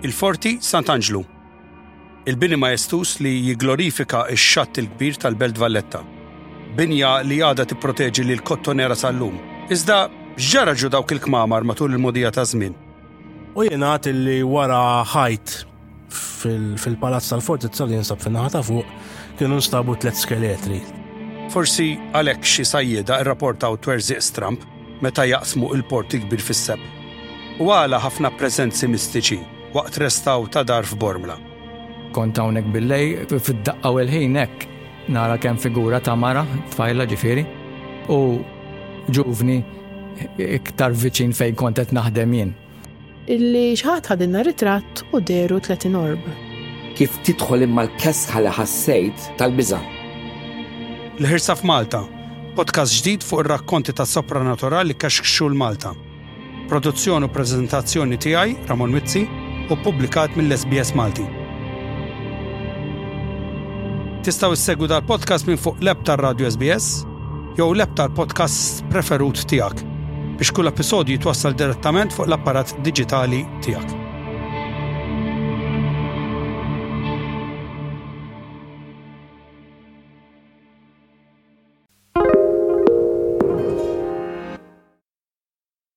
Il-Forti Sant'Anġlu, il-bini majestuż li jigglorifika x-xatt il-kbir tal-Belt Valletta. Binja li għadha tipproteġi lil Kottonera sal-lum. Iżda x'ġara ġo dawk il-kmamar matul il-mogħdija taż-żmien? U jingħad li wara ħajt Fil-palazz tal-fortizza li jinsab fin-naħa ta' fuq kienu nstabu tliet skeletri. Forsi għalhekk xi sajjieda rraportaw twerżiq stramb meta jaqsmu il-porti kbir fis-Sepp. U għala ħafna preżenzi mistiċi waqt restawr ta' dar f'Bormla. Kont hawnhekk billejl, fid-daqqa u l-ħin hekk nara kemm figura ta' mara, tfajla ġifieri, u ġuvni iktar viċin fejn kont qed naħdem jien. Illi xi ħadd ħadilna ritratt u dehru tletin orb. Kif tidħol imma l-kesħa li ħassejt tal-biża'. L-Ħirsa f'Malta, podcast ġdid fuq ir-rakkonti tas-sopranatural li kexkxu 'l Malta. Produzzjoni u preżentazzjoni tiegħi, Ramon Mizzi, u ppubblikat mill-SBS Malti. Tistgħu ssegwu dal-podcast minn fuq l-app tar-radju SBS, jew l-app tal-podcasts preferut tiegħek biex kull episodju jitwassal direttament fuq l-apparat diġitali tiegħek.